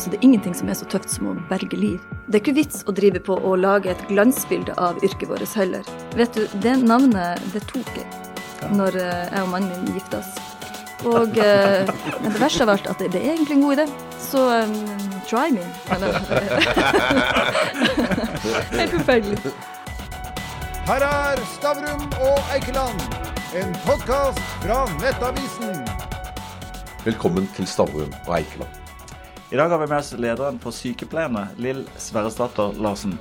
Altså, det er ingenting som er så tøft som å berge liv. Det er ikke vits å drive på og lage et glansbilde av yrket vårt heller. Vet du, det navnet, det tok jeg når eh, jeg og mannen min gifta oss. Og eh, men det verste av alt at det, det er egentlig en god idé. Så um, try me. Eller, Helt forferdelig. Her er Stavrum og Eikeland, en podkast fra Nettavisen. Velkommen til Stavrum og Eikeland. I dag har vi med oss lederen for Sykepleierne, Lill Sverresdatter Larsen.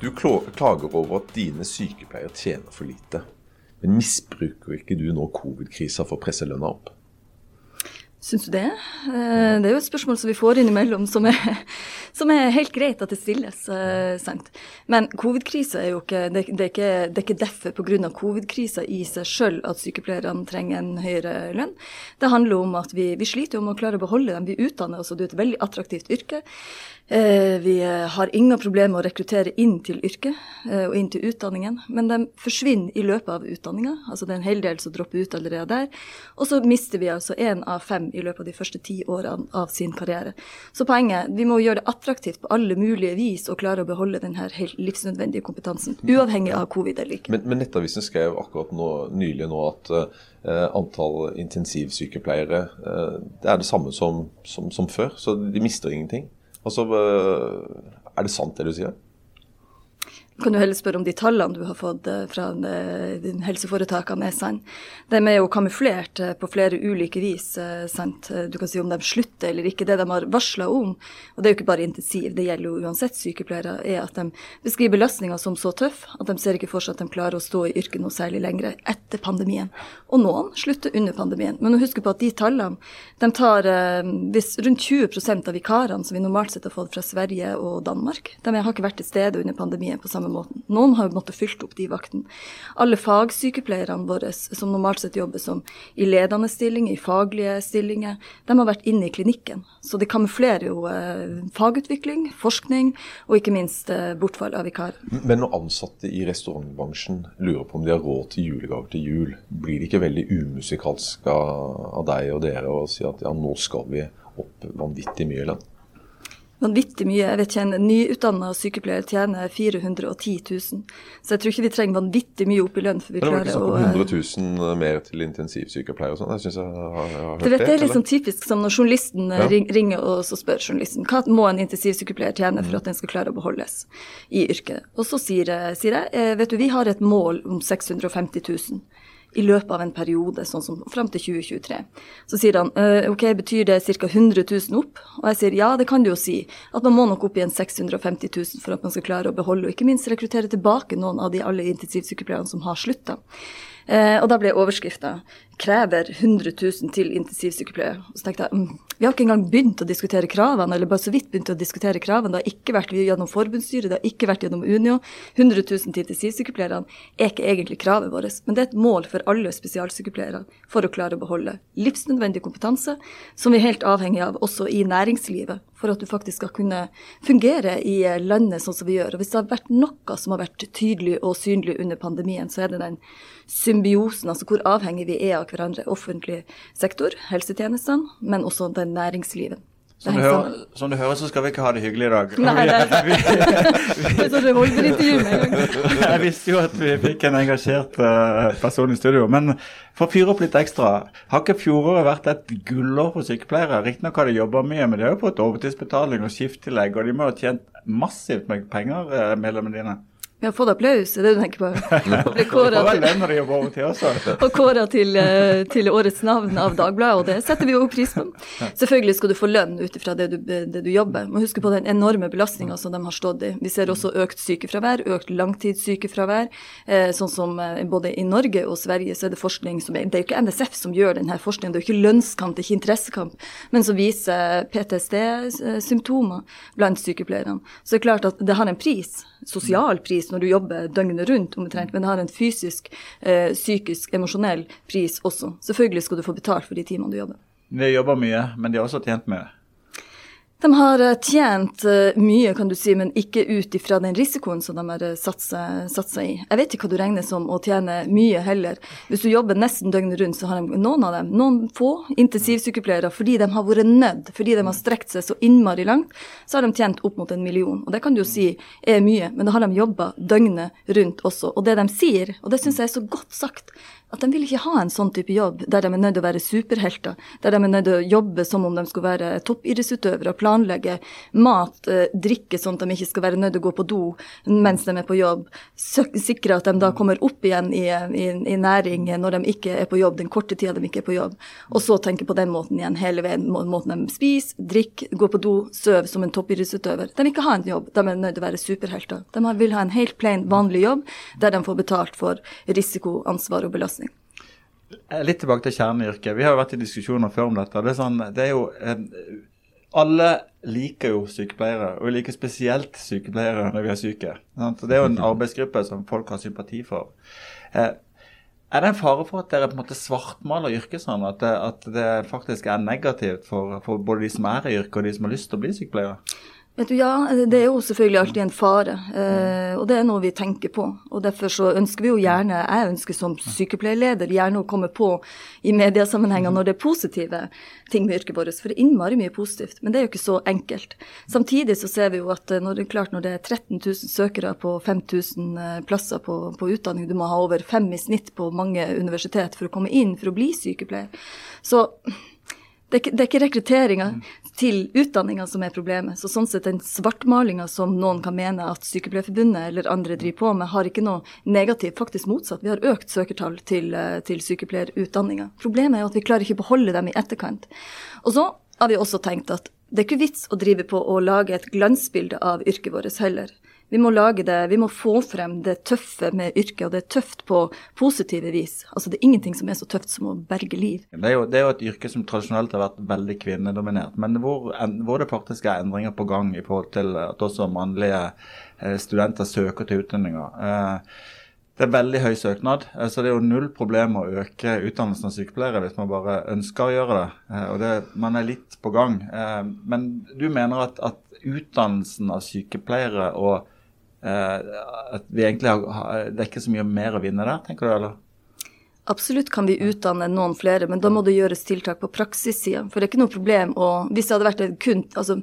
Du klager over at dine sykepleiere tjener for lite. Men misbruker ikke du nå covid-krisa for å presse lønna opp? Syns du det? Eh, Det er jo et spørsmål som vi får innimellom, som er, som er helt greit at det stilles. eh, sant? Men covid-krisa er jo ikke det, er ikke det er ikke derfor pga. covid-krisa i seg sjøl at sykepleierne trenger en høyere lønn. Det handler om at vi, vi sliter med å klare å beholde dem. Vi utdanner oss, og det er et veldig attraktivt yrke. Eh, Vi har ingen problemer med å rekruttere inn til yrket og inn til utdanningen, men de forsvinner i løpet av utdanninga. Altså det er en hel del som dropper ut allerede der. Og så mister vi altså én av fem i løpet av de første ti årene av sin karriere. Så poenget vi må gjøre det attraktivt på alle mulige vis å klare å beholde denne helt livsnødvendige kompetansen, uavhengig av covid eller ikke. Men, men Nettavisen skrev akkurat nå, nylig nå at uh, antall intensivsykepleiere uh, det er det samme som, som, som før, så de mister ingenting. Altså, uh, Er det sant det du sier? Kan du heller spørre om de tallene du har fått eh, fra eh, helseforetakene er sann. De er jo kamuflert eh, på flere ulike vis. sant? Du kan si om de slutter eller ikke. Det de har varsla om, og det er jo ikke bare intensiv, det gjelder jo uansett sykepleiere, er at de beskriver belastninga som så tøff at de ser ikke for seg at de klarer å stå i yrket noe særlig lenger etter pandemien. Og noen slutter under pandemien. Men å huske på at de tallene, de tar hvis rundt 20% av vikarene som vi normalt sett har fått fra Sverige og Danmark, de har ikke vært til stede under pandemien på samme måten. Noen har måttet fylt opp de vaktene. Alle fagsykepleierne våre som normalt sett jobber som i ledende stillinger, i faglige stillinger, de har vært inne i klinikken. Så det kamuflerer jo eh, fagutvikling, forskning og ikke minst eh, bortfall av vikarer. Men når ansatte i restaurantbransjen lurer på om de har råd til julegaver til jul, blir det ikke veldig umusikalsk av deg og dere å si at ja, nå skal vi opp vanvittig mye lønn? Vanvittig mye. Jeg vet ikke, en nyutdanna sykepleier tjener 410 000. Så jeg tror ikke vi trenger vanvittig mye opp i lønn for vi klarer å... det var ikke sånn snakk om eh, 100 000 mer til intensivsykepleier og sånn? Jeg syns jeg har, jeg har hørt det. vet, det er litt sånn typisk som når journalisten eh, Ja. ringer og så spør journalisten hva må en intensivsykepleier tjene for at den skal klare å beholdes i yrket. Og så sier, sier jeg eh, vet du, vi har et mål om 650 000 i løpet av en periode, sånn som fram til 2023. Så sier han «Eh, ok, betyr det ca. 100 000 opp? Og jeg sier ja, det kan du jo si. At man må nok opp i en 650 000 for at man skal klare å beholde, og ikke minst rekruttere tilbake noen av de alle intensivsykepleierne som har slutta. Eh, og da ble overskrifta 'Krever 100 000 til intensivsykepleier'. Så tenkte jeg mm, vi har ikke engang begynt å diskutere kravene, eller bare så vidt begynt å diskutere kravene. Det har ikke vært gjennom forbundsstyret, det har ikke vært gjennom Unio. 100 000 til intensivsykepleierne er ikke egentlig kravet vårt, men det er et mål for alle spesialsykepleiere for å klare å beholde livsnødvendig kompetanse, som vi er helt avhengig av også i næringslivet, for at du faktisk skal kunne fungere i landet sånn som vi gjør. Og hvis det har vært noe som har vært tydelig og synlig under pandemien, så er det den symbiosen, altså hvor avhengig vi er av hverandre. Offentlig sektor, helsetjenestene, men også den næringslivet. Det Som du, hører, som du hører, så skal vi ikke ha det hyggelig i dag. Nei, det er det er sånn revolverintervju med en gang. Jeg visste jo at vi fikk en engasjert eh, person i studio. Men for å fyre opp litt ekstra, har ikke fjoråret vært et gullår for sykepleiere? Riktignok har de jobba mye, men de har jo fått overtidsbetaling og skifttillegg, og de må ha tjent massivt med penger, eh, medlemmene dine. Vi har fått applaus, er det du tenker på? Ble kåret får vel til- og kåra til, eh, til årets navn av Dagbladet, og det setter vi jo pris på. Selvfølgelig skal du få lønn ut ifra det, du- det du jobber. Må huske på den enorme belastninga som de har stått i. Vi ser også økt sykefravær, økt langtidssykefravær. Eh, sånn som eh, både i Norge og Sverige så er det forskning som er Det er jo ikke NSF som gjør denne forskningen, det er jo ikke lønnskamp, det er ikke interessekamp, men som viser PTSD-symptomer blant sykepleierne. Så det er klart at det har en pris, sosial pris, når du jobber døgnet rundt omtrent, men det har en fysisk, eh, psykisk, emosjonell pris også. Selvfølgelig skal du få betalt for de timene du jobber. De jobber mye, men de har også tjent mye. De har eh, tjent eh, mye, kan du si, men ikke ut ifra den risikoen som de har seg, satt seg, i. Jeg vet ikke hva du regner som å tjene mye heller. Hvis du jobber nesten døgnet rundt, så har de, noen av dem, noen få intensivsykepleiere, fordi de har vært nødt, fordi de har strekt seg så innmari langt, så har de tjent opp mot en million. Og det kan du jo si er mye, men da har de jobba døgnet rundt også. Og det de sier, og det syns jeg er så godt sagt, at de vil ikke ha en sånn type jobb der de er nødt til å være superhelter, der de er nødt til å jobbe som om de skulle være toppidrettsutøvere, planlegge mat, eh, drikke sånn at de ikke skal være nødt til å gå på do mens de er på jobb, sikre at de da kommer opp igjen i, i, i næring når de ikke er på jobb, den korte tida de ikke er på jobb, og så tenke på den måten igjen hele veien, måten de spiser, drikker, går på do, sover som en toppidrettsutøver. De vil ikke ha en jobb, de er nødt til å være superhelter. De vil ha en helt plain, vanlig jobb der de får betalt for risiko, ansvar og belastning. Eh, litt tilbake til kjerneyrket. Vi har jo vært i diskusjoner før om dette. Det er, sånn, det er jo Alle liker jo sykepleiere, og vi liker spesielt sykepleiere når vi er syke. Sant? Det er jo en arbeidsgruppe som folk har sympati for. Eh, er det en fare for at dere på en måte svartmaler yrket sånn, at det, at det faktisk er negativt for, for, både de som er i yrket og de som har lyst til å bli sykepleiere? Vet du, Ja, det er jo selvfølgelig alltid en fare, eh, og det er noe vi tenker på. og Derfor så ønsker vi jo gjerne, jeg ønsker som sykepleierleder gjerne å komme på i mediesammenhenger når det er positive ting med yrket vårt, for det er innmari mye positivt. Men det er jo ikke så enkelt. Samtidig så ser vi jo at når det, klart, når det er 13 000 søkere på 5000 eh, plasser på, på utdanning, du må ha over fem i snitt på mange universitet for å komme inn for å bli sykepleier. Så det er, ikke, det er ikke rekrutteringa til utdanninga som er problemet. Så sånn sett den svartmalinga som noen kan mene at Sykepleierforbundet eller andre driver på med, har ikke noe negativt. Faktisk motsatt. Vi har økt søkertall til, eh, til sykepleierutdanninga. Problemet er at vi klarer ikke å beholde dem i etterkant. Og så har vi også tenkt at det er ikke vits å drive på å lage et glansbilde av yrket vårt heller. Vi må lage det, vi må få frem det tøffe med yrket, og det er tøft på positive vis. Altså Det er ingenting som er så tøft som å berge liv. Det er jo, det er jo et yrke som tradisjonelt har vært veldig kvinnedominert, men hvor, hvor, det faktisk er endringer på gang i forhold til at også mannlige eh, studenter søker til utdanninger. Eh, det er veldig høy søknad. Eh, så det er jo null problem å øke utdannelsen av sykepleiere hvis man bare ønsker å gjøre det. Og det, man er litt på gang. Men du mener at, at utdannelsen av sykepleiere og Eh, at vi egentlig har, Det er ikke så mye mer å vinne der, tenker du? eller? Absolutt kan vi utdanne noen flere, men da må det gjøres tiltak på praksissida. For det er ikke noe problem å Hvis det hadde vært kun Altså,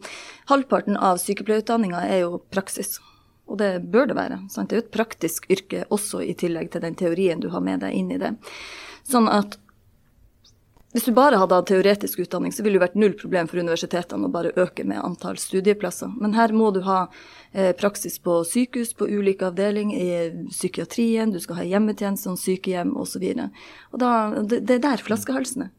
halvparten av sykepleierutdanninga er jo praksis. Og det bør det være. Sant? Det er jo et praktisk yrke også, i tillegg til den teorien du har med deg inn i det. Sånn at hvis du bare hadde hatt teoretisk utdanning, så ville det vært null problem for universitetene å bare øke med antall studieplasser. Men her må du ha eh, praksis på sykehus, på ulike avdelinger, i psykiatrien, du skal ha hjemmetjeneste, sykehjem osv. Det, det er der flaskehalsen er.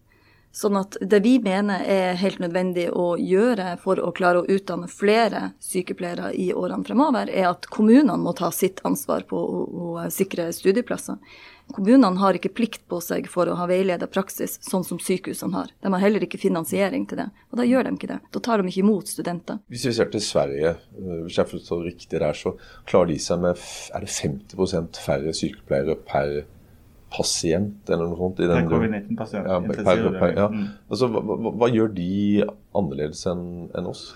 Sånn at det vi mener er helt nødvendig å gjøre for å klare å utdanne flere sykepleiere i årene fremover, er at kommunene må ta sitt ansvar på å, å sikre studieplasser. Kommunene har ikke plikt på seg for å ha veileda praksis, sånn som sykehusene har. De har heller ikke finansiering til det, og da gjør de ikke det. Da tar de ikke imot studenter. Hvis vi ser til Sverige, eh, hvis jeg forstår riktig der, så klarer de seg med er det 50% færre sykepleiere per pasient, eller noe sånt. I den covid-19-pasient. Ja, ja. Mm. Altså, hva, hva, hva, gjør de annerledes enn en oss?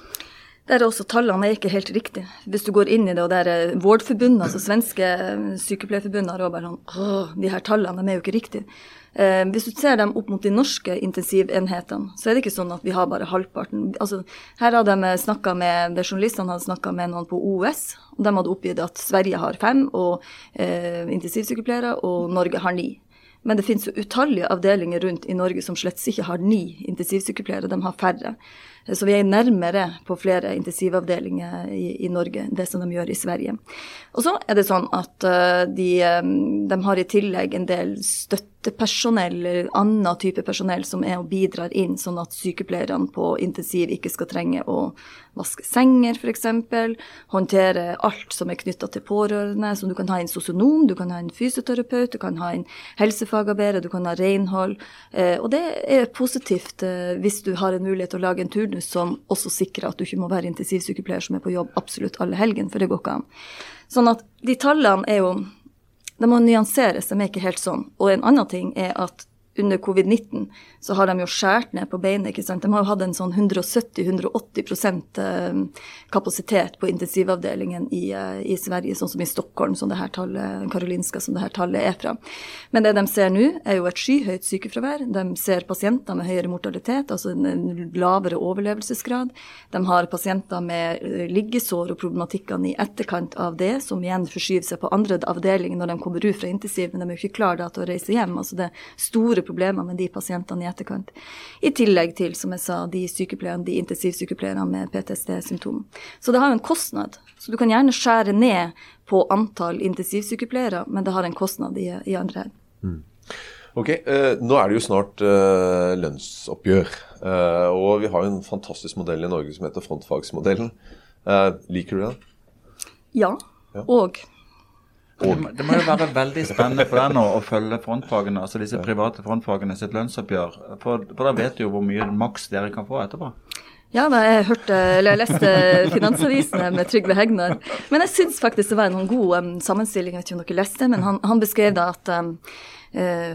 Der er også tallene er ikke helt riktige. Hvis du går inn i det, og det er Vårdforbundet, altså svenske sykepleierforbundet, har bare sånn Åh, de her tallene de er jo ikke riktige. Eh, hvis du ser dem opp mot de norske intensivenhetene, så er det ikke sånn at vi har bare halvparten. Altså, her hadde de snakka med journalistene hadde snakka med noen på OUS, og de hadde oppgitt at Sverige har fem og eh, intensivsykepleiere, og Norge har ni. Men det finnes jo utallige avdelinger rundt i Norge som slett ikke har ni intensivsykepleiere, de har færre. Så vi er nærmere på flere intensivavdelinger i, i Norge det som de gjør i Sverige. Og så er det sånn at uh, de, um, de, har i tillegg en del støttepersonell, eller annen type personell, som er og bidrar inn, sånn at sykepleierne på intensiv ikke skal trenge å vaske senger, f.eks. Håndtere alt som er knytta til pårørende. Så du kan ha en sosionom, du kan ha en fysioterapeut, du kan ha en helsefagarbeider, du kan ha renhold. Uh, og det er positivt hvis du har en mulighet til å lage en tur turnus som også sikrer at du ikke må være intensivsykepleier som er på jobb absolutt alle helgen, for det går ikke an. Sånn at de tallene er jo De må nyanseres, de er ikke helt sånn. Og en annen ting er at under covid-19 så har de jo skåret ned på beinet. ikke sant? De har jo hatt en sånn 170-180 eh, kapasitet på intensivavdelingen i, eh, i, Sverige, sånn som i Stockholm, som det her tallet, Karolinska, som det her tallet er fra. Men det de ser nå, er jo et skyhøyt sykefravær. De ser pasienter med høyere mortalitet, altså en lavere overlevelsesgrad. De har pasienter med eh, liggesår og problematikkene i etterkant av det, som igjen forskyver seg på andre avdelinger når de kommer ut fra intensiv, men de er jo ikke klare til å reise hjem. altså det er store problemer med de pasientene i etterkant. I tillegg til, som jeg sa, de sykepleierne, de intensivsykepleierne med PTSD-symptomer. Så det har jo en kostnad. Så du kan gjerne skjære ned på antall intensivsykepleiere, men det har en kostnad i, i andre enden. Mm. Ok, eh, Nå er det jo snart eh, lønnsoppgjør. Eh, og vi har jo en fantastisk modell i Norge som heter frontfagsmodellen. Eh, liker du den? Ja. ja. Og og. Det må jo være veldig spennende for deg nå å følge frontfagene, altså disse private frontfagene sitt lønnsoppgjør. For, for da vet du jo hvor mye maks dere kan få etterpå. Ja, da, jeg hørte, eller jeg leste Finansavisene med Trygve Hegnar. Men jeg syns faktisk det var en god um, sammenstilling. Jeg vet ikke om dere leste, men han, han beskrev da at um,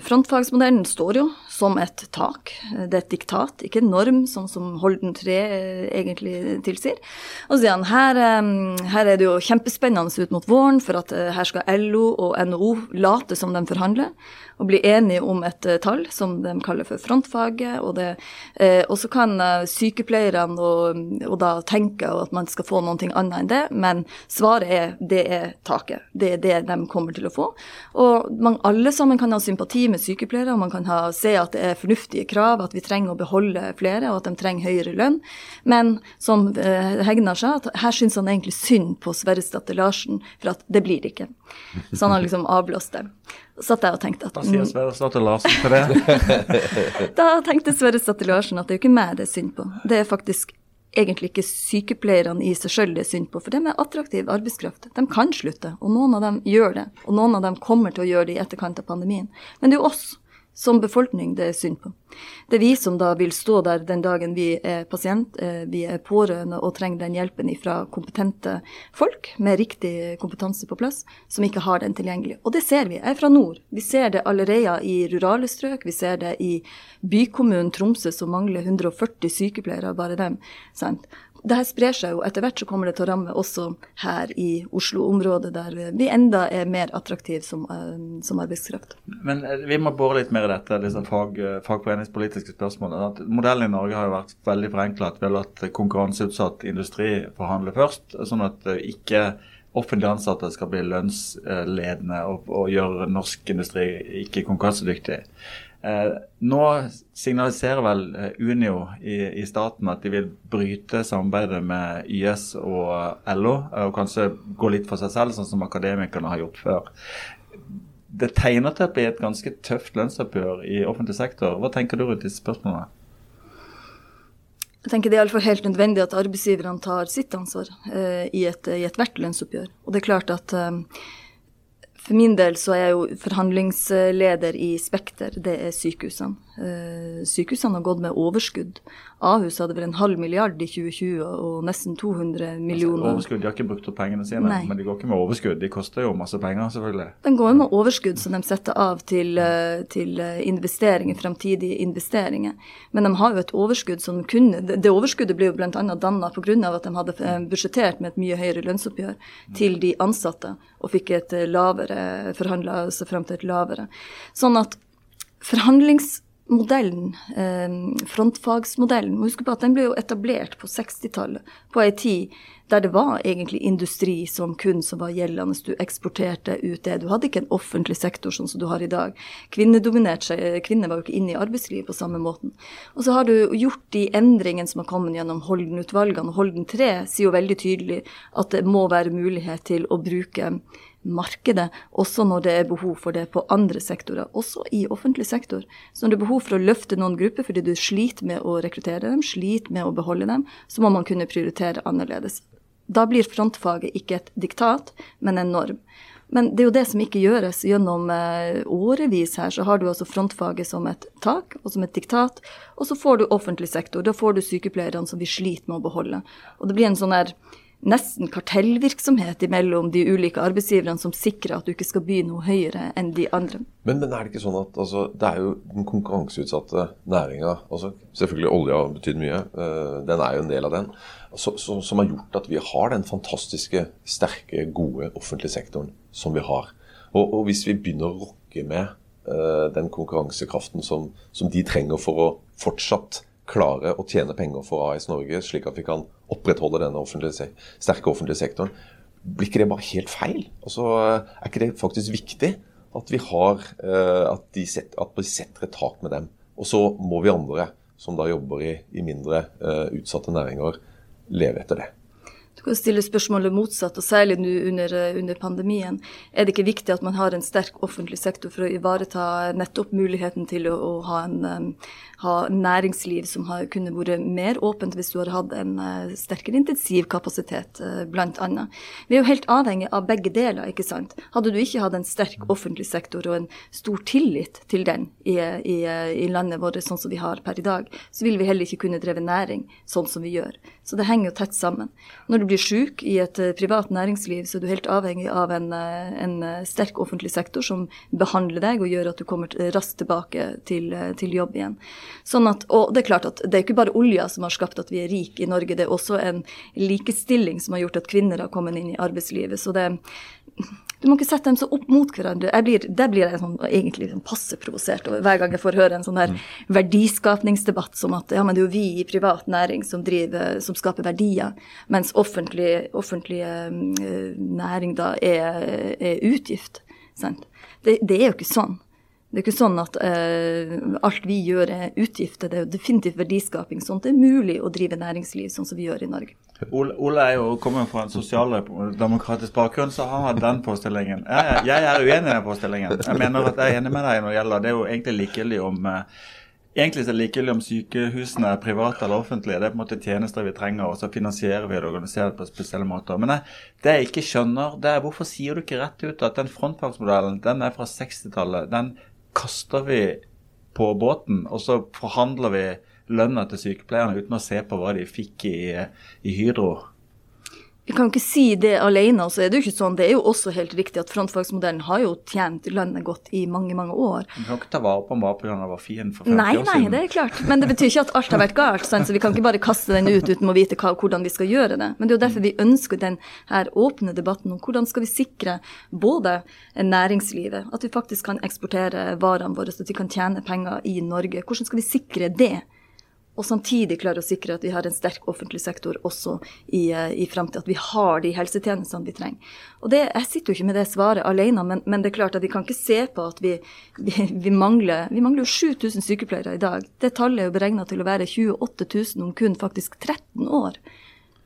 frontfagsmodellen står jo som et tak. Det er et diktat, ikke en norm, sånn som Holden 3 eh, egentlig tilsier. Og så sier han her, eh, her er det jo kjempespennende ut mot våren, for at her skal LO og NHO late som de forhandler og bli enige om et tall som de kaller for frontfaget. Og, det, og så kan sykepleierne og, og, da tenke at man skal få noe annet enn det, men svaret er det er taket. Det er det de kommer til å få. Og man, alle sammen kan ha sympati med sykepleiere, og man kan ha, se at det er fornuftige krav, at vi trenger å beholde flere, og at de trenger høyere lønn. Men som Hegnar sa, at her syns han egentlig synd på Sverresdatter Larsen, for at det blir det ikke. Så han har liksom avblåst det satt jeg og tenkte at Hva sier Sverre Statte Larsen til det? da tenkte Sverre Statte Larsen at det er jo ikke meg det er synd på. Det er faktisk egentlig ikke sykepleierne i seg sjøl det er synd på, for de er attraktiv arbeidskraft. De kan slutte, og noen av dem gjør det. Og noen av dem kommer til å gjøre det i etterkant av pandemien. Men det er jo oss som befolkning det er synd på. Det er vi som da vil stå der den dagen vi er pasient, eh, vi er pårørende og trenger den hjelpen fra kompetente folk med riktig kompetanse på plass, som ikke har den tilgjengelig. Og det ser vi. Jeg er fra nord. Vi ser det allerede i rurale strøk. Vi ser det i bykommunen Tromsø, som mangler 140 sykepleiere, bare dem. Sant? Det her sprer seg jo. Etter hvert så kommer det til å ramme også her i Oslo-området, der vi enda er mer attraktive som, uh, som, arbeidskraft. Men eh, vi må bore litt mer i dette, disse fag, eh, fagforeningspolitiske spørsmålene. Modellen i Norge har jo vært veldig forenklet. Vi har latt konkurranseutsatt industri forhandle først, sånn at ikke offentlig ansatte skal bli lønnsledende og, og gjøre norsk industri ikke konkurransedyktig. Eh, nå signaliserer vel eh, Unio i, i, staten at de vil bryte samarbeidet med YS og LO, eh, og kanskje gå litt for seg selv, sånn som akademikerne har gjort før. Det tegner til å bli et ganske tøft lønnsoppgjør i offentlig sektor. Hva tenker du rundt disse spørsmålene? Jeg tenker Det er iallfall helt nødvendig at arbeidsgiverne tar sitt ansvar eh, i ethvert lønnsoppgjør. Og det er klart at uh, for min del så er jeg jo forhandlingsleder i Spekter, det er sykehusene. Eh, sykehusene har gått med overskudd. Ahus hadde vel en halv milliard i 2020 og nesten 200 altså, millioner. Altså, overskudd, De har ikke brukt opp pengene sine, Nei. men de går ikke med overskudd. De koster jo masse penger, selvfølgelig. De går jo med overskudd som de setter av til, eh, til eh, investeringer, framtidige investeringer. Men de har jo et overskudd som kunne Det overskuddet ble jo bl.a. danna pga. at de hadde budsjettert med et mye høyere lønnsoppgjør til de ansatte, og fikk et lavere forhandla seg fram til et lavere. Sånn at forhandlings modellen, eh, frontfagsmodellen, må huske på at den ble jo etablert på 60-tallet, på ei tid der det var egentlig industri som kun som var gjeldende. Du eksporterte ut det. Du hadde ikke en offentlig sektor sånn som du har i dag. Kvinner, seg, Kvinner var jo ikke inne i arbeidslivet på samme måten. Og så har du gjort de endringene som har kommet gjennom Holden-utvalgene. Holden 3 sier jo veldig tydelig at det må være mulighet til å bruke markedet, også når det er behov for det på andre sektorer, også i offentlig sektor. Så når det er behov for å løfte noen grupper fordi du sliter med å rekruttere dem, sliter med å beholde dem, så må man kunne prioritere annerledes. Da blir frontfaget ikke et diktat, men en norm. Men det er jo det som ikke gjøres. Gjennom eh, årevis her så har du altså frontfaget som et tak og som et diktat, og så får du offentlig sektor. Da får du sykepleierne som vi sliter med å beholde. Og det blir en sånn her nesten kartellvirksomhet mellom de ulike arbeidsgiverne som sikrer at du ikke skal by noe høyere enn de andre. Men, men er det ikke sånn at altså, det er jo den konkurranseutsatte næringa altså, Selvfølgelig olja har betydd mye, uh, den er jo en del av den. Så, så, som har gjort at vi har den fantastiske, sterke, gode offentlige sektoren som vi har. Og, og hvis vi begynner å rokke med uh, den konkurransekraften som, som de trenger for å fortsatt klare å tjene penger for AS Norge, slik at vi kan opprettholde denne offentlige, sterke offentlige sektoren. Blir ikke det bare helt feil? Altså, er ikke det faktisk viktig at vi, har, eh, at, de set, at vi setter et tak med dem? Og så må vi andre, som da jobber i, i mindre uh, utsatte næringer, leve etter det. Du kan stille spørsmålet motsatt, og særlig nå under, under, pandemien. Er det ikke viktig at man har en sterk offentlig sektor for å ivareta nettopp muligheten til å, å ha en ha næringsliv som har kunne vært mer åpent hvis du hadde hatt en uh, sterkere intensivkapasitet, uh, bl.a. Vi er jo helt avhengig av begge deler, ikke sant. Hadde du ikke hatt en sterk offentlig sektor og en stor tillit til den i, i, i landet vårt sånn som vi har per i dag, så ville vi heller ikke kunne dreve næring sånn som vi gjør. Så det henger jo tett sammen. Når du blir syk i et uh, privat næringsliv, så er du helt avhengig av en, en sterk offentlig sektor som behandler deg og gjør at du kommer raskt tilbake til, til jobb igjen. Sånn at, og det er klart at det er ikke bare olja som har skapt at vi er rike i Norge, det er også en likestilling som har gjort at kvinner har kommet inn i arbeidslivet. Så det du må ikke sette dem så opp mot hverandre. Jeg blir, det blir jeg sånn, egentlig sånn passe provosert hver gang jeg får høre en sånn her mm. verdiskapningsdebatt som at ja, men det er jo vi i privat næring som, driver, som skaper verdier, mens offentlig, offentlig uh, næring da er, er utgift. Det, det, er jo ikke sånn. Det er ikke sånn at uh, alt vi gjør er utgifter, det er jo definitivt verdiskaping. Sånn at det er mulig å drive næringsliv sånn som vi gjør i Norge. Ole, er jo kommer fra en sosialdemokratisk bakgrunn, så han har den påstillingen. Jeg, jeg, er uenig i den påstillingen. Jeg mener at jeg er enig med deg når det gjelder Det er jo egentlig likegyldig om uh, Egentlig er det likegyldig om sykehusene er private eller offentlige. Det er på en måte tjenester vi trenger, og så finansierer vi det det på spesielle måter. Men jeg, det jeg ikke skjønner, det er hvorfor sier du ikke rett ut at den frontfagsmodellen den er fra 60-tallet. Den kaster vi på båten, og så forhandler vi lønna til sykepleierne uten å se på hva de fikk i, i Hydro. Vi kan ikke si det alene. så er Det jo ikke sånn. Det er jo også helt riktig at frontfagsmodellen har jo tjent landet godt i mange mange år. Vi kan ikke ta vare på den bare pga. det var fin for 50 nei, år siden. Nei, det er klart. Men det betyr ikke at alt har vært galt. Sånn, så Vi kan ikke bare kaste den ut uten å vite hva, hvordan vi skal gjøre det. Men det er jo derfor vi ønsker den her åpne debatten om hvordan skal vi sikre både næringslivet, at vi faktisk kan eksportere varene våre, så at vi kan tjene penger i Norge. Hvordan skal vi sikre det? Og samtidig klare å sikre at vi har en sterk offentlig sektor også i, eh, i framtida. At vi har de helsetjenestene vi trenger. Og det, Jeg sitter jo ikke med det svaret alene, men, men, det er klart at vi kan ikke se på at vi, vi, vi mangler vi mangler jo 7000 sykepleiere i dag. Det tallet er jo beregna til å være 28 000 om kun faktisk 13 år.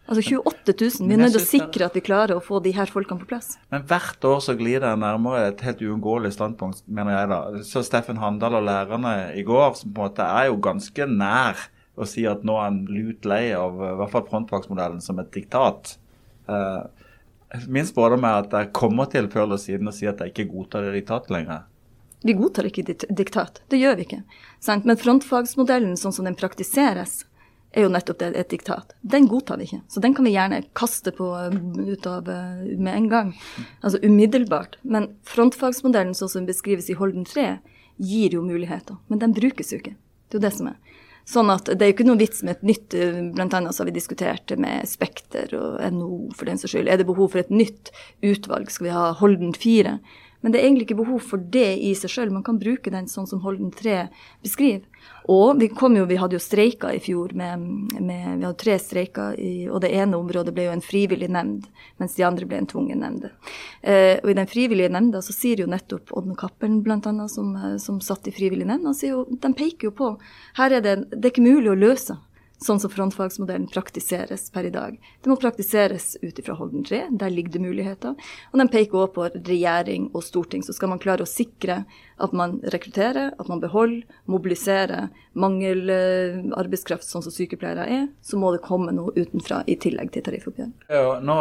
Altså 28 000. Vi er nødt til å sikre at vi klarer å få de her folkene på plass. Men hvert år så glir det nærmere et helt uunngåelig standpunkt, mener jeg da. Så Steffen Handal og lærerne i går, som på en måte er jo ganske nær og si at nå er han lut lei av i hvert fall frontfagsmodellen som et diktat. Uh, min spådom er at jeg kommer til før eller siden å si at jeg ikke godtar det diktatet lenger. Vi godtar ikke diktat, det gjør vi ikke. Sant? Men frontfagsmodellen sånn som den praktiseres, er jo nettopp det, et diktat. Den godtar vi ikke. Så den kan vi gjerne kaste på ut av med en gang. Altså umiddelbart. Men frontfagsmodellen sånn som den beskrives i Holden 3, gir jo muligheter. Men den brukes jo ikke. Det er jo det som er. Sånn at det er jo ikke noe vits med et nytt eh, Blant annet så har vi diskutert med Spekter og NHO for den saks skyld. Er det behov for et nytt utvalg? Skal vi ha Holden 4? Men det er egentlig ikke behov for det i seg sjøl. Man kan bruke den sånn som Holden 3 beskriver. Og vi, jo, vi hadde jo streiker i fjor. Med, med, vi hadde tre streiker, og det ene området ble jo en frivillig nemnd, mens de andre ble en tvungen nemnd. Eh, og i den frivillige nemnda så sier jo nettopp Odne Cappelen bl.a., som, eh, som satt i frivillig nemnd, de peker jo på her er det, det er ikke mulig å løse sånn som frontfagsmodellen praktiseres per i dag. Det må praktiseres ut ifra Holden 3, der ligger det muligheter. Og den peker også på regjering og storting. Så skal man klare å sikre at man rekrutterer, at man beholder, mobiliserer mangel arbeidskraft sånn som sykepleiere er, så må det komme noe utenfra i tillegg til tariffoppgjør. Ja, nå,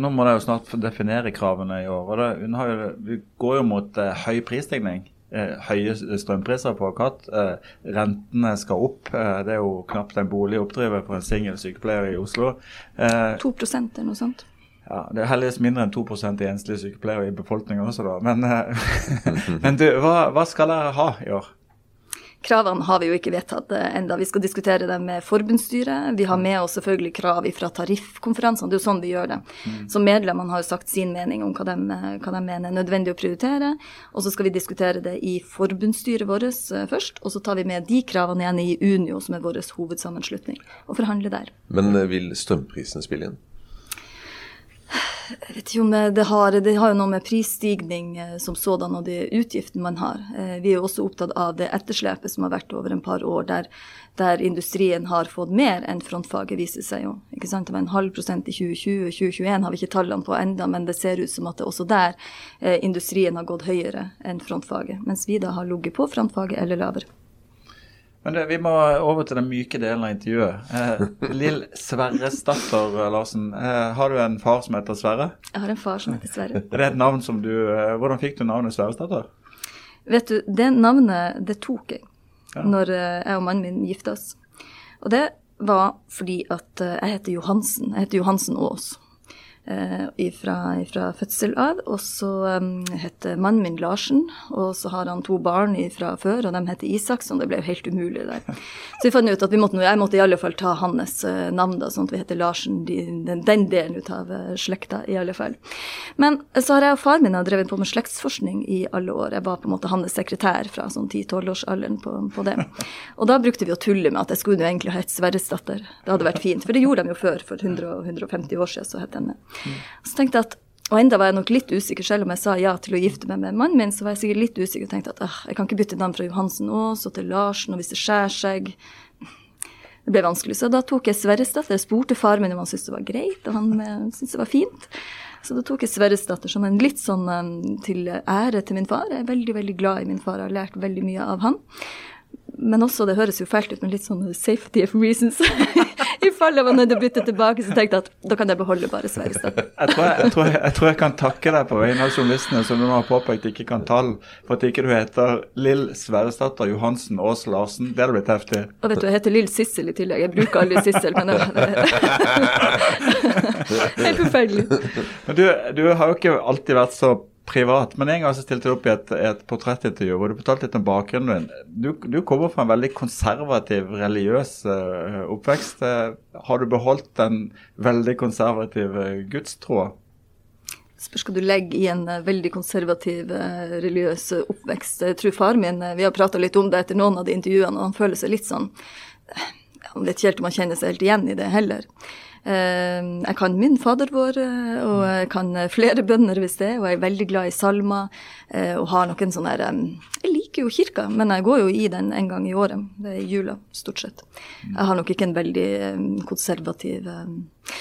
nå, må de jo snart definere kravene i år. og det, Vi går jo mot uh, høy prisstigning. Eh, høye strømpriser på Katt. Eh, rentene skal opp. Eh, det er jo knapt en bolig å oppdrive for en singel sykepleier i Oslo. Eh, 2 eller noe sånt. ja, Det er heldigvis mindre enn 2% i enslige sykepleiere i befolkningen også, da. Men, men du, hva, hva skal dere ha i år? Kravene har vi jo ikke vedtatt eh, enda. Vi skal diskutere dem med forbundsstyret. Vi har med oss selvfølgelig krav fra tariffkonferansene. Det er jo sånn vi gjør det. Så medlemmene har jo sagt sin mening om hva de, hva de mener er nødvendig å prioritere. Og så skal vi diskutere det i forbundsstyret vårt eh, først. Og så tar vi med de kravene igjen i Unio, som er vår hovedsammenslutning, og forhandler der. Men eh, vil strømprisen spille inn? Jeg vet ikke om det har, det har jo noe med prisstigning eh, som sådan og de utgiftene man har. Eh, Vi er jo også opptatt av det etterslepet som har vært over en par år, der, der industrien har fått mer enn frontfaget, viser seg jo. Ikke sant? Det var en halv prosent i 2020, 2021 har vi ikke tallene på enda, men det ser ut som at det også der eh, industrien har gått høyere enn frontfaget, mens vi da har ligget på frontfaget eller lavere. Men det, Vi må over til den myke delen av intervjuet. Eh, Lill Sverresdatter Larsen, eh, har du en far som heter Sverre? Jeg har en far som heter Sverre. Er det et navn som du, eh, Hvordan fikk du navnet Sverresdatter? Vet du, det navnet, det tok jeg Ja. når eh, jeg og mannen min gifta oss. Og det var fordi at eh, jeg heter Johansen. Jeg heter Johansen Aas. Eh, ifra, ifra fødsel av. Og så um, heter mannen min Larsen, og så har han to barn fra før, og de heter Isaksson. Det ble jo helt umulig der. Så vi fant ut at vi måtte, jeg måtte i alle fall ta hans eh, navn, da, sånn at vi heter Larsen, den, den delen av eh, slekta, i alle fall. Men så har jeg og far min har drevet på med slektsforskning i alle år. Jeg var på en måte hans sekretær fra sånn 10-12-årsalderen på, på det. Og da brukte vi å tulle med at jeg skulle jo egentlig ha hett Sverresdatter. Det hadde vært fint, for det gjorde de jo før, for 100 og 150 år siden, så het den det. Så tenkte jeg at og enda var jeg nok litt usikker, selv om jeg sa ja til å gifte meg med mannen min, så var jeg sikkert litt usikker og tenkte at jeg kan ikke bytte navn fra Johansen Aas og til Larsen, og hvis det skjærer seg Det ble vanskelig. Så da tok jeg Sverresdatter. Jeg spurte far min om han syntes det var greit, og han eh, syntes det var fint. Så da tok jeg Sverresdatter som en litt sånn eh, til ære til min far. Jeg er veldig, veldig glad i min far jeg har lært veldig mye av han. Men også, det høres jo fælt ut, men litt sånn safety of reasons. I fall jeg var nødt til å bytte tilbake, så tenkte jeg at da kan jeg beholde bare Sverresdatter. Jeg jeg, jeg, tror jeg, jeg jeg kan takke deg på vegne av journalistene som du nå har påpekt ikke kan tall, for at ikke du heter Lill Sverresdatter Johansen Aas Larsen. Det hadde blitt heftig. Og vet du, jeg heter Lill Sissel i tillegg. Jeg bruker aldri Sissel, men det Helt forferdelig. Men du, du har jo ikke alltid vært så privat, men en gang så stilte du opp i et, et portrettintervju hvor du fortalte litt om bakgrunnen din. Du, du kommer fra en veldig konservativ, religiøs uh, oppvekst. Eh, har du beholdt den veldig konservative gudstroa? Spørs hva du legger i en eh, veldig konservativ, religiøs oppvekst. Jeg tror far min, Vi har prata litt om det etter noen av de intervjuene, og han føler seg litt sånn Han vet ikke helt om han kjenner seg helt igjen i det heller. Eh, Jeg kan min Fader vår, eh, og jeg kan eh, flere bønner hvis det er, og jeg er veldig glad i salmer. Og har noen sånne Jeg liker jo kirka, men jeg går jo i den en gang i året. Det er jula, stort sett. Jeg har nok ikke en veldig konservativ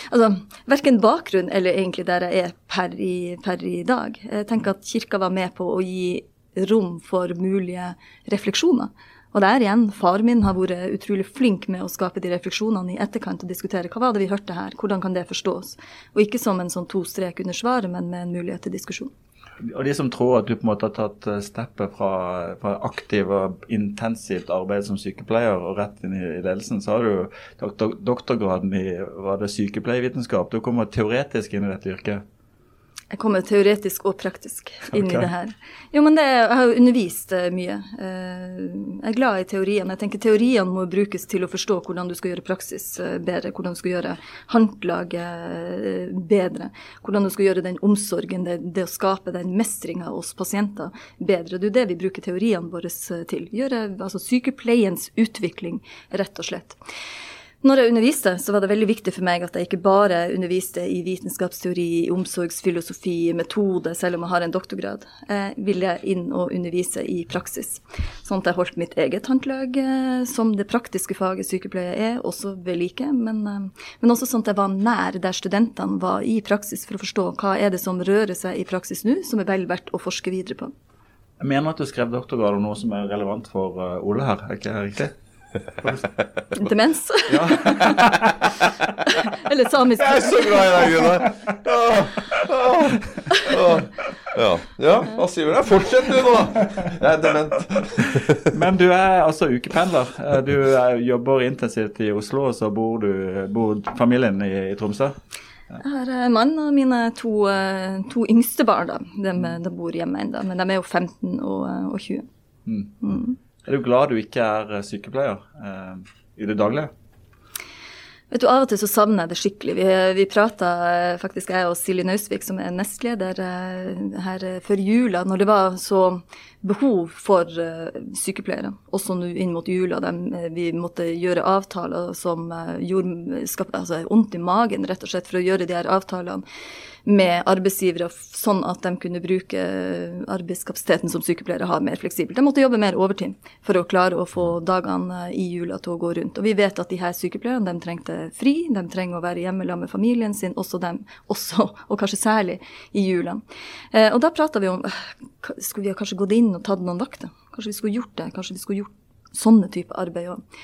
Altså, verken bakgrunn eller egentlig der jeg er per i, per i dag. Jeg tenker at kirka var med på å gi rom for mulige refleksjoner. Og der igjen, far min har vært utrolig flink med å skape de refleksjonene i etterkant og diskutere hva var det vi hørte her, hvordan kan det forstås? Og ikke som en sånn to strek under svaret, men med en mulighet til diskusjon. Og de som tror at du på en måte har tatt eh, steppet fra, fra aktiv og intensivt arbeid som sykepleier og rett inn i ledelsen, så har du doktorgraden i var det sykepleiervitenskap. Du kommer teoretisk inn i dette yrket. Jeg kommer teoretisk og praktisk inn okay. i det her. Jo, men det, Jeg har jo undervist eh, mye. Eh, jeg er glad i teoriene. Jeg tenker Teoriene må brukes til å forstå hvordan du skal gjøre praksis eh, bedre, hvordan du skal gjøre håndlaget bedre, hvordan du skal gjøre den omsorgen, det, det å skape den mestringa hos pasienter bedre. Det er det vi bruker teoriene våre til. Gjøre altså sykepleiens utvikling, rett og slett. Når jeg underviste, så var det veldig viktig for meg at jeg ikke bare underviste i vitenskapsteori, omsorgsfilosofi, metode, selv om jeg har en doktorgrad. Jeg ville inn og undervise i praksis. Sånn at jeg holdt mitt eget håndlag, eh, som det praktiske faget sykepleie er, også ved like. Men, eh, men også sånn at jeg var nær der studentene var i praksis, for å forstå hva er det som rører seg i praksis nå, som er vel verdt å forske videre på. Jeg mener at du skrev doktorgrad om noe som er relevant for eh, Ole her, er ikke det riktig? Demens. Eller samisk. Jeg er så glad i deg, Gunnar! Ja, ja hva sier vi da? Fortsett du nå! Jeg er dement. Men du er altså ukependler. Eh, Du er, jobber intensivt i Oslo, og så bor, du, bor familien i, i Tromsø? Jeg har mannen mann og mine to, eh, to yngste barn. da. De, de bor hjemme ennå, men de er jo 15 og, eh, og 20. Er du glad du ikke er eh, sykepleier eh, i det daglige? Vet du, Av og til så savner jeg det skikkelig. Vi, vi prata faktisk, jeg og Silje Nausvik, som er nestleder eh, her eh, før jula, når det var så behov for eh, sykepleiere, også nå inn mot jula. eh, vi måtte gjøre avtaler som eh, gjorde skapte altså, vondt i magen, rett og slett, for å gjøre de her avtalene med arbeidsgivere, sånn at de kunne bruke eh, arbeidskapasiteten som sykepleiere har mer fleksibelt. De måtte jobbe mer overtid for å klare å få dagene eh, i jula til å gå rundt. Og vi vet at de her sykepleierne trengte fri, de trenger å være hjemme med familien sin, også dem, også, og kanskje særlig i jula. Eh, og da prata vi om skulle vi kanskje gått inn og tatt noen vakter? Kanskje vi skulle gjort det? Kanskje vi skulle gjort sånne type arbeid òg?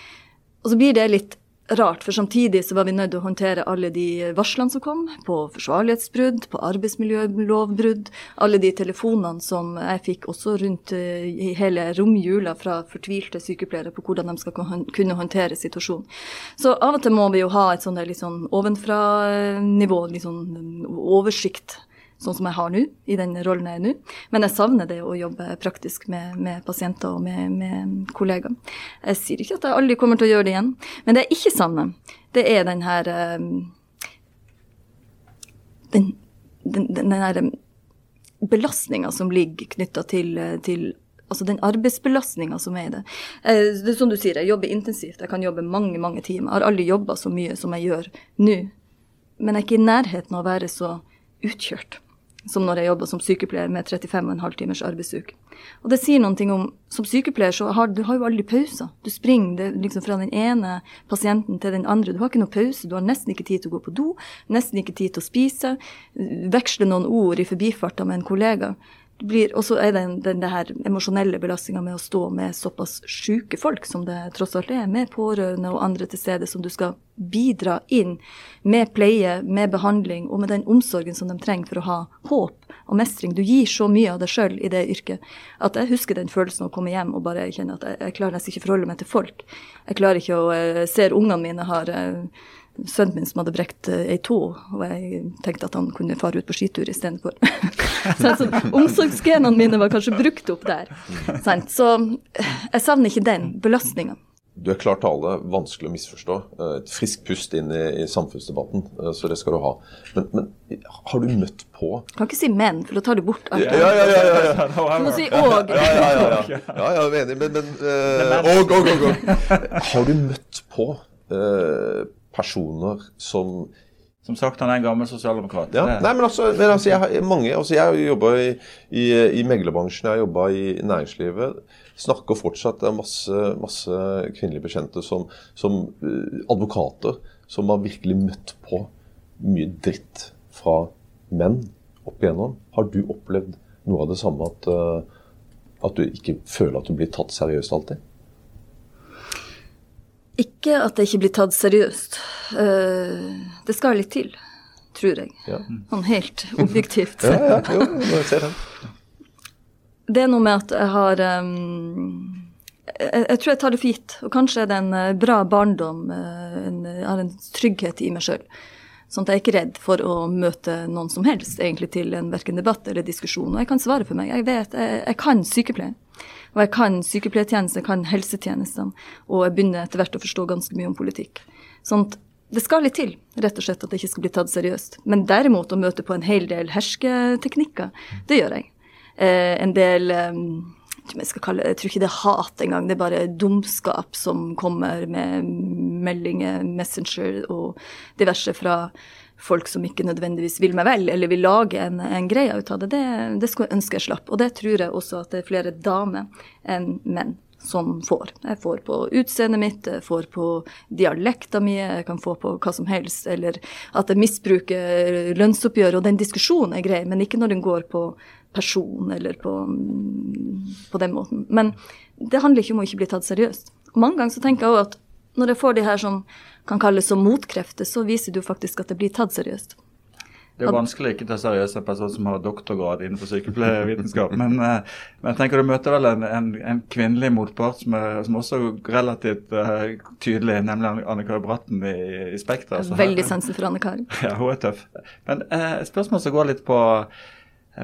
Og så blir det litt rart, for samtidig så var vi nødt til å håndtere alle de varslene som kom, på forsvarlighetsbrudd, på arbeidsmiljølovbrudd, alle de telefonene som jeg fikk også rundt eh, hele romjula fra fortvilte sykepleiere på hvordan de skal kunne håndtere situasjonen. Så av og til må vi jo ha et sånt litt sånn ovenfra-nivå, litt sånn oversikt sånn som jeg har nå, i den rollen jeg er nå. Men jeg savner det å jobbe praktisk med, med pasienter og med, med kollegaer. Jeg sier ikke at jeg aldri kommer til å gjøre det igjen, men det jeg ikke savner, det er den her eh, Den, den, den her belastninga som ligger knytta til, til Altså den arbeidsbelastninga som er i det. Eh, det er som du sier, jeg jobber intensivt. Jeg kan jobbe mange, mange timer. Jeg har aldri jobba så mye som jeg gjør nå. Men jeg er ikke i nærheten av å være så utkjørt som når jeg jobba som sykepleier med 35,5 timers arbeidsuke. Og det sier noen ting om Som sykepleier så har du har jo aldri pauser. Du springer liksom fra den ene pasienten til den andre. Du har ikke noe pause. Du har nesten ikke tid til å gå på do, nesten ikke tid til å spise. Veksle noen ord i forbifarta med en kollega. Og så er det den, her emosjonelle belastninga med å stå med såpass sjuke folk som det tross alt er, med pårørende og andre til stede, som du skal bidra inn med pleie, med behandling og med den omsorgen som de trenger for å ha håp og mestring. Du gir så mye av deg sjøl i det yrket at jeg husker den følelsen av å komme hjem og bare kjenne at jeg, jeg klarer nesten ikke forholde meg til folk. Jeg klarer ikke å se Ser ungene mine har uh, sønnen min som hadde brekt uh, ei tå, og jeg tenkte at han kunne fare ut på skitur istedenfor. så altså, omsorgsgenene mine var kanskje brukt opp der. Sant? Så jeg savner ikke den belastninga. Du er klar tale, vanskelig å misforstå. Eh, Et friskt pust inn i, i samfunnsdebatten, eh, så det skal du ha. Men, men har du møtt på Kan ikke si men, for da tar du bort alt. Ja, ja, ja. ja, ja. Du må si og. Ja, ja, ja, ja. ja jeg er enig, men, men uh, og, og, og, og. Har du møtt på eh, personer som Som sagt, han er en gammel sosialdemokrat. ja, nei, men altså, men altså jeg har mange, altså jeg har jobba i, i, i meglerbransjen, jeg har jobba i næringslivet. Snakker fortsatt, det er masse, masse kvinnelige bekjente som, som eh, advokater som har virkelig møtt på mye dritt fra menn opp igjennom. Har du opplevd noe av det samme, at, eh, at du ikke føler at du blir tatt seriøst alltid? Ikke at det ikke blir tatt seriøst. Eh, det skal litt til, tror jeg. Ja. Sånn helt objektivt. Ja, ja, jo, jeg ser den. Det er noe med at jeg har um, jeg, jeg tror jeg tar det for gitt. Og kanskje er det en eh, bra barndom. En, jeg har en trygghet i meg sjøl. Sånn at jeg er ikke redd for å møte noen som helst egentlig til en verken debatt eller diskusjon. Og jeg kan svare for meg. Jeg vet, jeg, jeg kan sykepleie. Og jeg kan sykepleiertjeneste, jeg kan helsetjenestene. Og jeg begynner etter hvert å forstå ganske mye om politikk. Sånn at det skal litt til, rett og slett, at det ikke skal bli tatt seriøst. Men derimot å møte på en hel del hersketeknikker, det gjør jeg. Eh, en del eh, jeg, skal kalle, jeg tror ikke det er hat engang, det er bare dumskap som kommer med meldinger, Messenger og diverse fra folk som ikke nødvendigvis vil meg vel, eller vil lage en, en greie ut av det. det. Det skulle jeg ønske jeg slapp. Og det tror jeg også at det er flere damer enn menn som får. Jeg får på utseendet mitt, jeg får på dialekta mi, jeg kan få på hva som helst, eller at jeg misbruker lønnsoppgjør, og den diskusjonen er grei, men ikke når den går på person eller på, på den måten. Men det handler ikke om å ikke bli tatt seriøst. Og mange ganger så tenker jeg òg at når jeg får de her som kan kalles som motkrefter, så viser det jo faktisk at det blir tatt seriøst. Det er jo vanskelig ikke å ta seriøst en person som har doktorgrad innenfor sykepleiervitenskap. Men, eh, men jeg tenker du møter vel en, en, en kvinnelig motpart som, er, som også er relativt uh, tydelig, nemlig Anne Kari Bratten i, i Spekter. Altså, Veldig sansen for Anne Kari. Ja, hun er tøff. Men uh, spørsmål som går litt på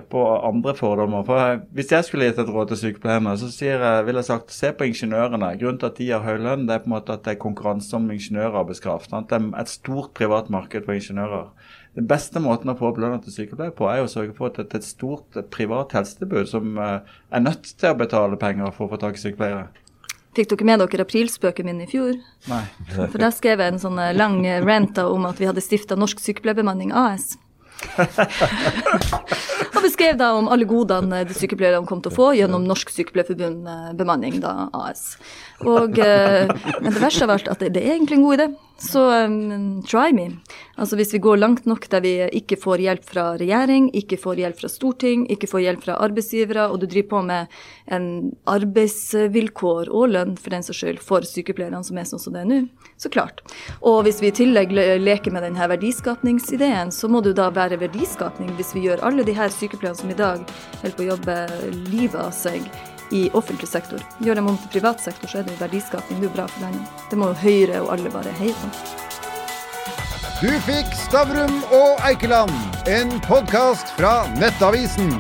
på andre fordommer. For Hvis jeg skulle gitt et råd til sykepleierne, så jeg, vil jeg sagt se på ingeniørene. Grunnen til at de har høy lønn, det er på en måte at det er konkurranse om ingeniørarbeidskraft. Sant? Det er et stort privat marked for ingeniører. Den beste måten å få opp lønna til sykepleier på, er å sørge for at det er et stort privat helsetilbud som eh, er nødt til å betale penger for å få tak i sykepleiere. Fikk dere med dere aprilspøken min i fjor? Nei. For da skrev jeg en sånn eh, lang rant om at vi hadde stifta Norsk Sykepleierbemanning AS. og beskrev da om alle godene de sykepleierne kom til å få gjennom Norsk Sykepleierforbund bemanning, da AS. Og, eh, men det verste av alt at det, det er egentlig en god idé. Så um, try me. Altså Hvis vi går langt nok der vi ikke får hjelp fra regjering, ikke får hjelp fra storting, ikke får hjelp fra arbeidsgivere, og du driver på med en arbeidsvilkår og lønn for den saks skyld for sykepleierne som er sånn som det er nå, så klart. Og hvis vi i tillegg leker med denne verdiskapningsideen, så må det jo da være verdiskapning hvis vi gjør alle de her sykepleierne som i dag holder på å jobbe livet av seg i offentlig sektor. Gjør dem om til privat sektor, så er det jo verdiskaping. Det er bra for landet. Det må jo Høyre og alle bare heie på. Du fikk Stavrum og Eikeland, en podkast fra Nettavisen.